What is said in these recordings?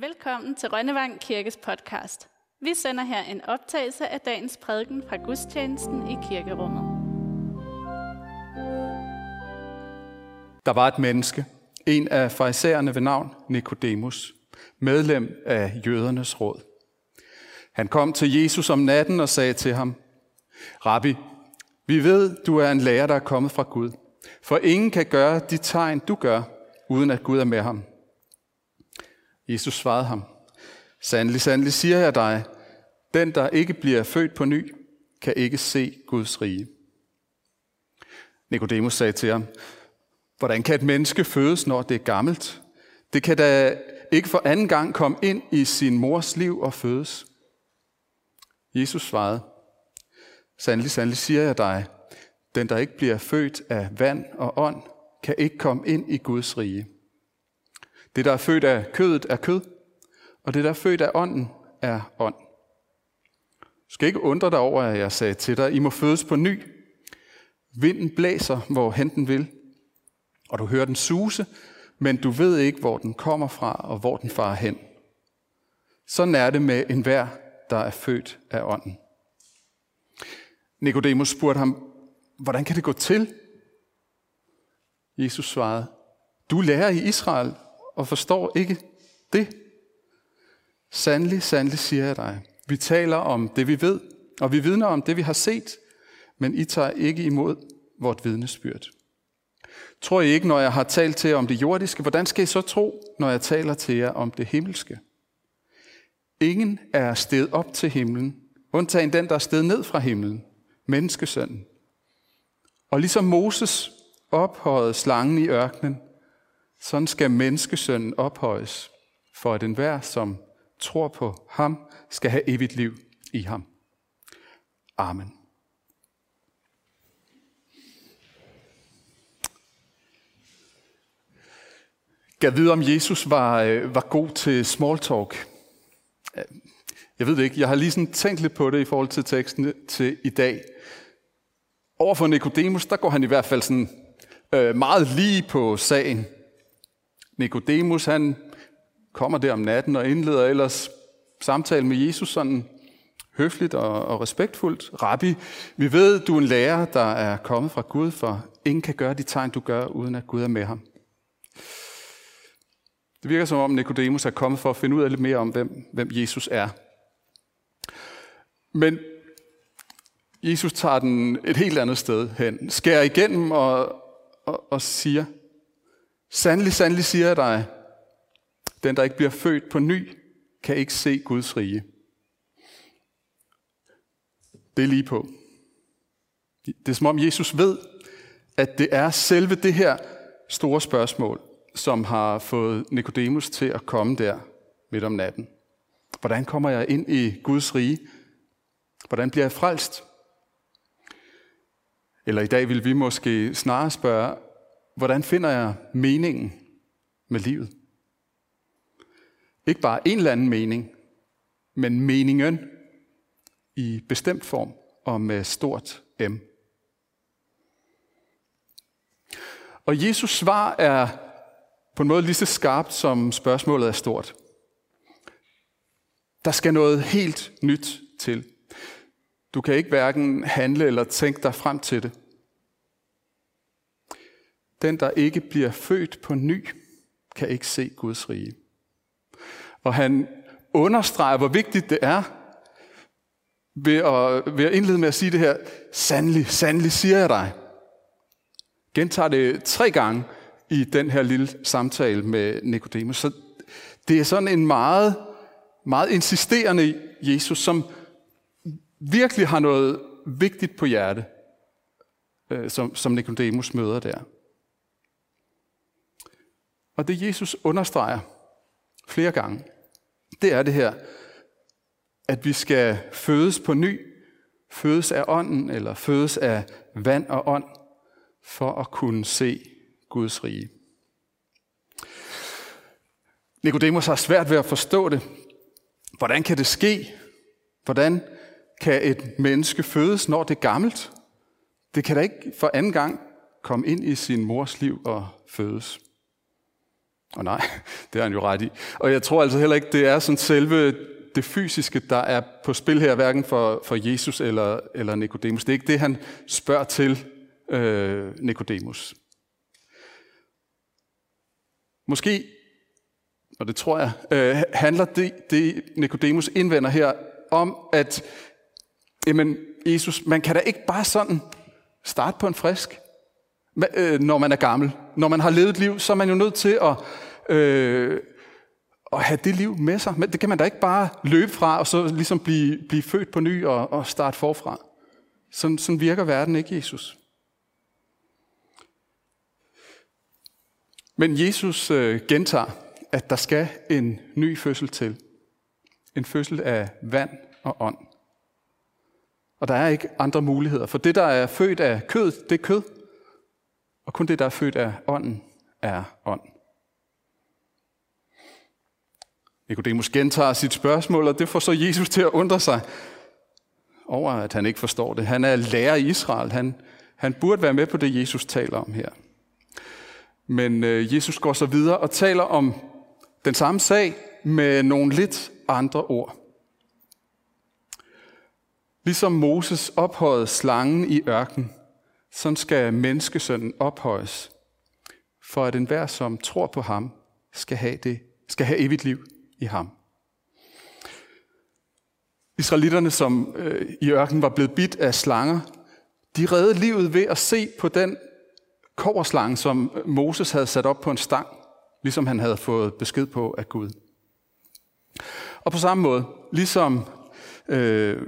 Velkommen til Rønnevang Kirkes podcast. Vi sender her en optagelse af dagens prædiken fra gudstjenesten i kirkerummet. Der var et menneske, en af farisæerne ved navn Nikodemus, medlem af jødernes råd. Han kom til Jesus om natten og sagde til ham, Rabbi, vi ved, du er en lærer, der er kommet fra Gud, for ingen kan gøre de tegn, du gør, uden at Gud er med ham. Jesus svarede ham, Sandelig, sandelig siger jeg dig, den, der ikke bliver født på ny, kan ikke se Guds rige. Nikodemus sagde til ham, Hvordan kan et menneske fødes, når det er gammelt? Det kan da ikke for anden gang komme ind i sin mors liv og fødes. Jesus svarede, Sandelig, sandelig siger jeg dig, den, der ikke bliver født af vand og ånd, kan ikke komme ind i Guds rige. Det, der er født af kødet, er kød, og det, der er født af ånden, er ånd. Du skal ikke undre dig over, at jeg sagde til dig, I må fødes på ny. Vinden blæser, hvor hen den vil, og du hører den suse, men du ved ikke, hvor den kommer fra og hvor den farer hen. Sådan er det med enhver, der er født af ånden. Nikodemus spurgte ham, hvordan kan det gå til? Jesus svarede, du lærer i Israel og forstår ikke det. Sandelig, sandelig siger jeg dig. Vi taler om det, vi ved, og vi vidner om det, vi har set, men I tager ikke imod vort vidnesbyrd. Tror I ikke, når jeg har talt til jer om det jordiske, hvordan skal I så tro, når jeg taler til jer om det himmelske? Ingen er sted op til himlen, undtagen den, der er sted ned fra himlen, menneskesønnen. Og ligesom Moses ophøjede slangen i ørkenen, sådan skal menneskesønnen ophøjes, for at enhver, som tror på ham, skal have evigt liv i ham. Amen. Jeg vide, om Jesus var, øh, var god til small talk. Jeg ved det ikke. Jeg har lige sådan tænkt lidt på det i forhold til teksten til i dag. Overfor Nikodemus, der går han i hvert fald sådan øh, meget lige på sagen. Nikodemus, han kommer der om natten og indleder ellers samtalen med Jesus sådan høfligt og, og respektfuldt. Rabbi, vi ved, du er en lærer, der er kommet fra Gud, for ingen kan gøre de tegn, du gør, uden at Gud er med ham. Det virker som om Nikodemus er kommet for at finde ud af lidt mere om, hvem, hvem Jesus er. Men Jesus tager den et helt andet sted hen, skærer igennem og, og, og siger, Sandelig, sandelig siger jeg dig, den der ikke bliver født på ny, kan ikke se Guds rige. Det er lige på. Det er som om Jesus ved, at det er selve det her store spørgsmål, som har fået Nikodemus til at komme der midt om natten. Hvordan kommer jeg ind i Guds rige? Hvordan bliver jeg frelst? Eller i dag vil vi måske snarere spørge, hvordan finder jeg meningen med livet? Ikke bare en eller anden mening, men meningen i bestemt form og med stort M. Og Jesus svar er på en måde lige så skarpt, som spørgsmålet er stort. Der skal noget helt nyt til. Du kan ikke hverken handle eller tænke dig frem til det. Den, der ikke bliver født på ny, kan ikke se Guds rige. Og han understreger, hvor vigtigt det er, ved at, ved at indlede med at sige det her, sandelig, sandelig siger jeg dig. Gentager det tre gange i den her lille samtale med Nikodemus. Så det er sådan en meget, meget insisterende Jesus, som virkelig har noget vigtigt på hjerte, øh, som, som Nikodemus møder der. Og det Jesus understreger flere gange, det er det her, at vi skal fødes på ny, fødes af ånden, eller fødes af vand og ånd, for at kunne se Guds rige. Nikodemus har svært ved at forstå det. Hvordan kan det ske? Hvordan kan et menneske fødes, når det er gammelt? Det kan da ikke for anden gang komme ind i sin mors liv og fødes. Og nej, det har han jo ret i. Og jeg tror altså heller ikke, det er sådan selve det fysiske, der er på spil her, hverken for, for Jesus eller, eller Nikodemus. Det er ikke det, han spørger til øh, Nikodemus. Måske, og det tror jeg, øh, handler det, det Nikodemus indvender her om, at jamen, Jesus, man kan da ikke bare sådan starte på en frisk, øh, når man er gammel. Når man har levet et liv, så er man jo nødt til at, øh, at have det liv med sig. Men det kan man da ikke bare løbe fra, og så ligesom blive, blive født på ny og, og starte forfra. Sådan, sådan virker verden ikke, Jesus. Men Jesus øh, gentager, at der skal en ny fødsel til. En fødsel af vand og ånd. Og der er ikke andre muligheder, for det, der er født af kød, det er kød. Og kun det, der er født af ånden, er ånd. Nikodemus gentager sit spørgsmål, og det får så Jesus til at undre sig over, at han ikke forstår det. Han er lærer i Israel. Han, han burde være med på det, Jesus taler om her. Men øh, Jesus går så videre og taler om den samme sag med nogle lidt andre ord. Ligesom Moses ophøjede slangen i ørkenen, sådan skal menneskesønnen ophøjes, for at enhver, som tror på ham, skal have, det, skal have evigt liv i ham. Israelitterne, som øh, i ørkenen var blevet bidt af slanger, de reddede livet ved at se på den koverslange, som Moses havde sat op på en stang, ligesom han havde fået besked på af Gud. Og på samme måde, ligesom, øh,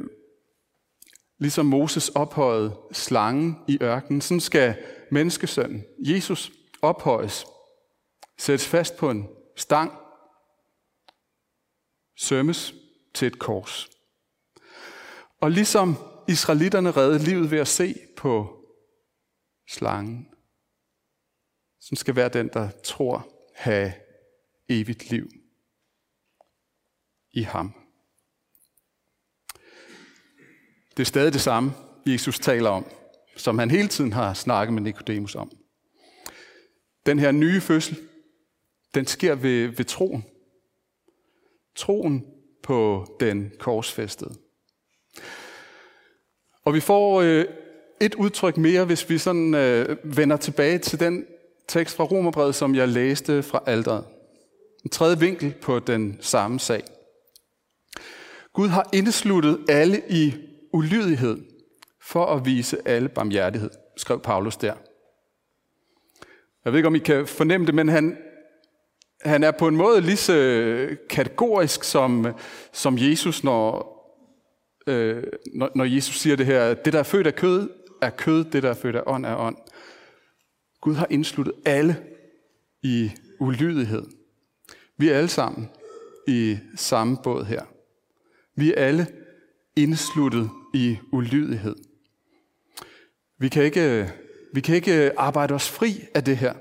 ligesom Moses ophøjede slangen i ørkenen, sådan skal menneskesønnen, Jesus, ophøjes, sættes fast på en stang, sømmes til et kors. Og ligesom israelitterne redde livet ved at se på slangen, som skal være den, der tror have evigt liv i ham. Det er stadig det samme, Jesus taler om, som han hele tiden har snakket med Nikodemus om. Den her nye fødsel, den sker ved, ved troen. Troen på den korsfæstede. Og vi får øh, et udtryk mere, hvis vi sådan øh, vender tilbage til den tekst fra Romerbrevet, som jeg læste fra alderet. En tredje vinkel på den samme sag. Gud har indesluttet alle i ulydighed for at vise alle barmhjertighed, skrev Paulus der. Jeg ved ikke, om I kan fornemme det, men han, han er på en måde lige så øh, kategorisk som, som Jesus, når, øh, når, når Jesus siger det her, det der er født af kød, er kød, det der er født af ånd, er ånd. Gud har indsluttet alle i ulydighed. Vi er alle sammen i samme båd her. Vi er alle indsluttet i ulydighed. Vi kan ikke, vi kan ikke arbejde os fri af det her.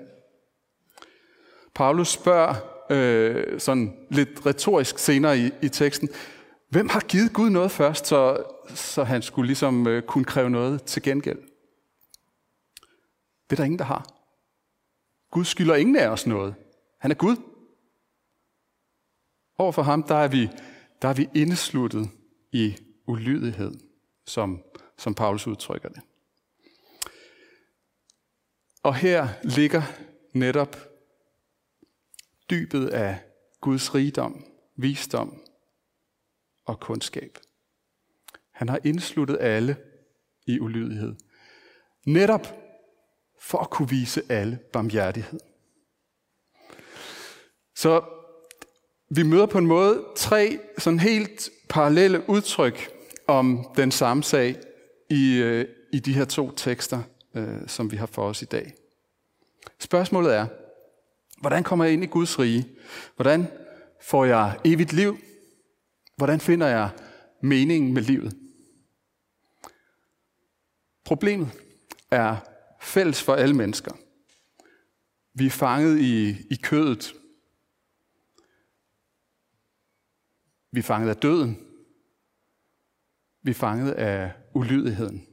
Paulus spørger øh, sådan lidt retorisk senere i, i teksten, hvem har givet Gud noget først, så, så han skulle ligesom øh, kunne kræve noget til gengæld? Det er der ingen, der har. Gud skylder ingen af os noget. Han er Gud. Overfor ham, der er vi, der er vi indesluttet i ulydighed, som, som Paulus udtrykker det. Og her ligger netop dybet af Guds rigdom, visdom og kundskab. Han har indsluttet alle i ulydighed. Netop for at kunne vise alle barmhjertighed. Så vi møder på en måde tre sådan helt parallelle udtryk om den samme sag i, øh, i de her to tekster, øh, som vi har for os i dag. Spørgsmålet er, hvordan kommer jeg ind i Guds rige? Hvordan får jeg evigt liv? Hvordan finder jeg meningen med livet? Problemet er fælles for alle mennesker. Vi er fanget i, i kødet. Vi er fanget af døden. Vi er fanget af ulydigheden.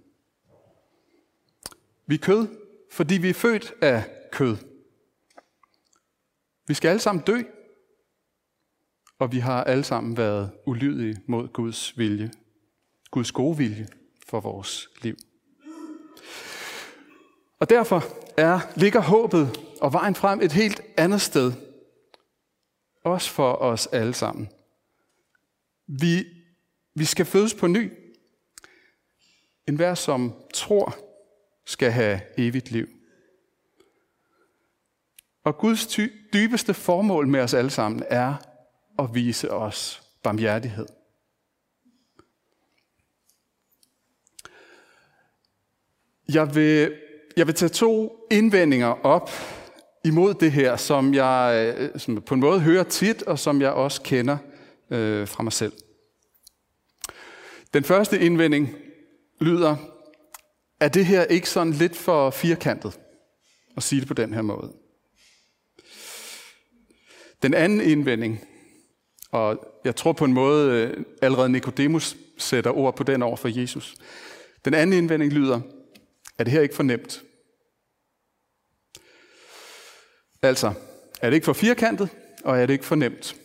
Vi er kød, fordi vi er født af kød. Vi skal alle sammen dø, og vi har alle sammen været ulydige mod Guds vilje, Guds gode vilje for vores liv. Og derfor er, ligger håbet og vejen frem et helt andet sted. Også for os alle sammen. Vi, vi skal fødes på ny. En hver, som tror, skal have evigt liv. Og Guds ty- dybeste formål med os alle sammen er at vise os barmhjertighed. Jeg vil, jeg vil tage to indvendinger op imod det her, som jeg som på en måde hører tit, og som jeg også kender øh, fra mig selv. Den første indvending lyder, er det her ikke sådan lidt for firkantet at sige det på den her måde? Den anden indvending, og jeg tror på en måde øh, allerede Nikodemus sætter ord på den over for Jesus. Den anden indvending lyder, er det her ikke for nemt? Altså, er det ikke for firkantet, og er det ikke for nemt?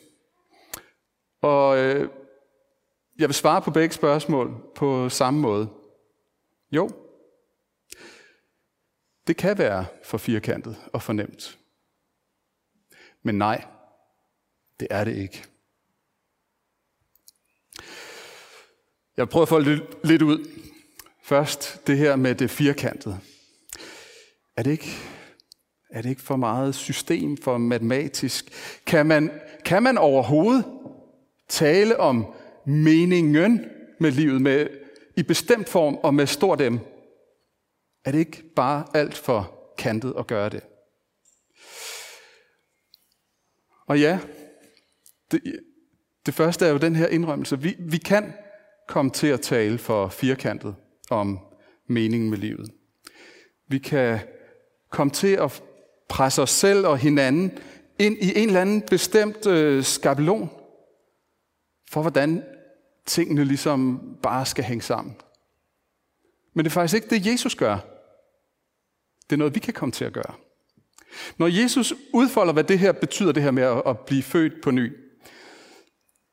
Og øh, jeg vil svare på begge spørgsmål på samme måde. Jo, det kan være for firkantet og for nemt. Men nej, det er det ikke. Jeg prøver at få lidt ud. Først det her med det firkantede. Er det ikke, er det ikke for meget system, for matematisk? Kan man, kan man overhovedet tale om meningen med livet med, i bestemt form og med stort dem? Er det ikke bare alt for kantet at gøre det? Og ja, det, det første er jo den her indrømmelse. Vi, vi kan komme til at tale for firkantet om meningen med livet. Vi kan komme til at presse os selv og hinanden ind i en eller anden bestemt øh, skabelon for, hvordan tingene ligesom bare skal hænge sammen. Men det er faktisk ikke det, Jesus gør. Det er noget, vi kan komme til at gøre. Når Jesus udfolder, hvad det her betyder, det her med at blive født på ny,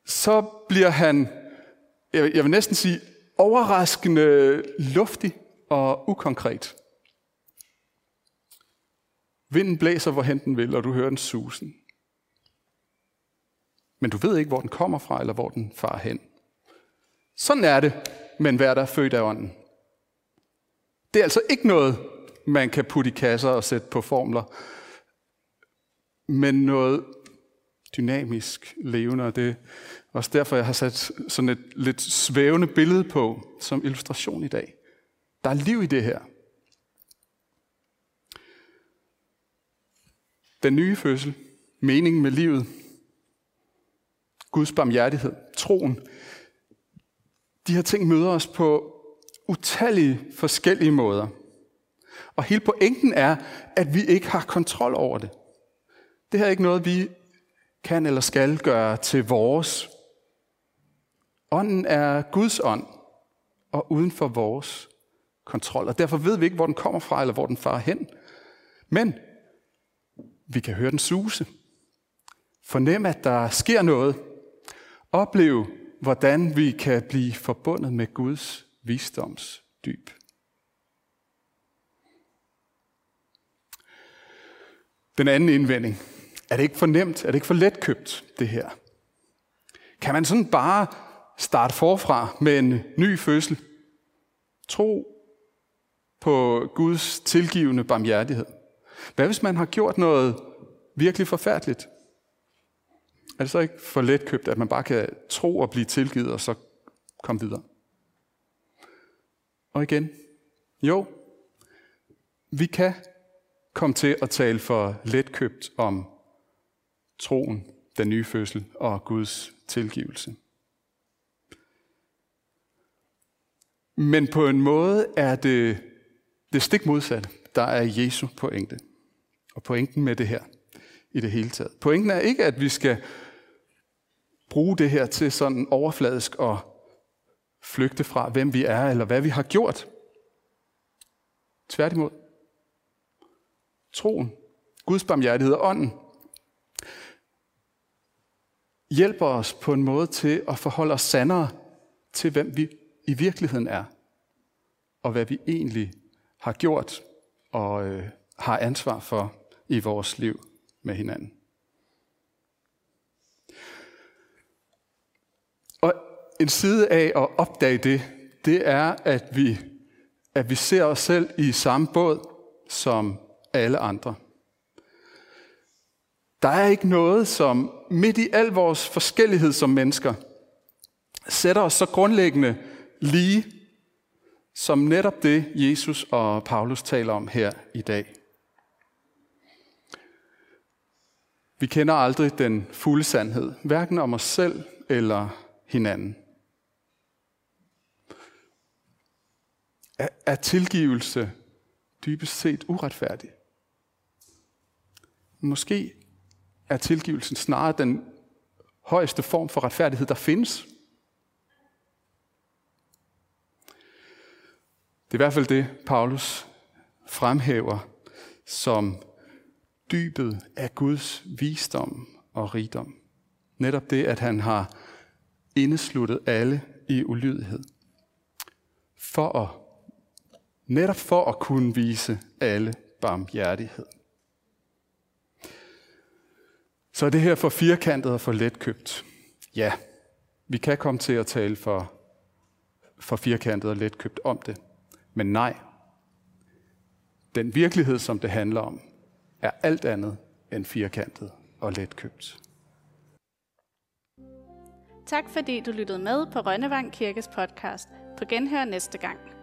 så bliver han, jeg vil næsten sige, overraskende luftig og ukonkret. Vinden blæser, hvor den vil, og du hører den susen. Men du ved ikke, hvor den kommer fra, eller hvor den far hen. Sådan er det med enhver, der er født af ånden. Det er altså ikke noget, man kan putte i kasser og sætte på formler, men noget dynamisk, levende, og det er også derfor, jeg har sat sådan et lidt svævende billede på som illustration i dag. Der er liv i det her. Den nye fødsel, meningen med livet, Guds barmhjertighed, troen, de her ting møder os på utallige forskellige måder. Og hele pointen er, at vi ikke har kontrol over det. Det her er ikke noget, vi kan eller skal gøre til vores. Ånden er Guds ånd, og uden for vores kontrol. Og derfor ved vi ikke, hvor den kommer fra, eller hvor den farer hen. Men vi kan høre den suse. Fornemme, at der sker noget. Opleve, hvordan vi kan blive forbundet med Guds visdomsdyb. Den anden indvending. Er det ikke for nemt? Er det ikke for letkøbt, det her? Kan man sådan bare starte forfra med en ny fødsel? Tro på Guds tilgivende barmhjertighed. Hvad hvis man har gjort noget virkelig forfærdeligt? Er det så ikke for letkøbt, at man bare kan tro og blive tilgivet og så komme videre? Og igen, jo, vi kan komme til at tale for letkøbt om troen, den nye fødsel og Guds tilgivelse. Men på en måde er det det stik modsatte, der er Jesu pointe. Og pointen med det her i det hele taget. Pointen er ikke, at vi skal bruge det her til sådan overfladisk at flygte fra, hvem vi er, eller hvad vi har gjort. Tværtimod. Troen, Guds barmhjertighed og ånden hjælper os på en måde til at forholde os sandere til, hvem vi i virkeligheden er, og hvad vi egentlig har gjort og øh, har ansvar for i vores liv med hinanden. Og en side af at opdage det, det er, at vi, at vi ser os selv i samme båd som alle andre. Der er ikke noget, som midt i al vores forskellighed som mennesker, sætter os så grundlæggende lige, som netop det Jesus og Paulus taler om her i dag. Vi kender aldrig den fulde sandhed, hverken om os selv eller hinanden. Er tilgivelse dybest set uretfærdig? Måske er tilgivelsen snarere den højeste form for retfærdighed, der findes. Det er i hvert fald det, Paulus fremhæver som dybet af Guds visdom og rigdom. Netop det, at han har indesluttet alle i ulydighed. For at, netop for at kunne vise alle barmhjertighed. Så er det her for firkantet og for letkøbt. Ja, vi kan komme til at tale for, for firkantet og letkøbt om det. Men nej, den virkelighed, som det handler om, er alt andet end firkantet og letkøbt. Tak fordi du lyttede med på Rønnevang Kirkes podcast. På genhør næste gang.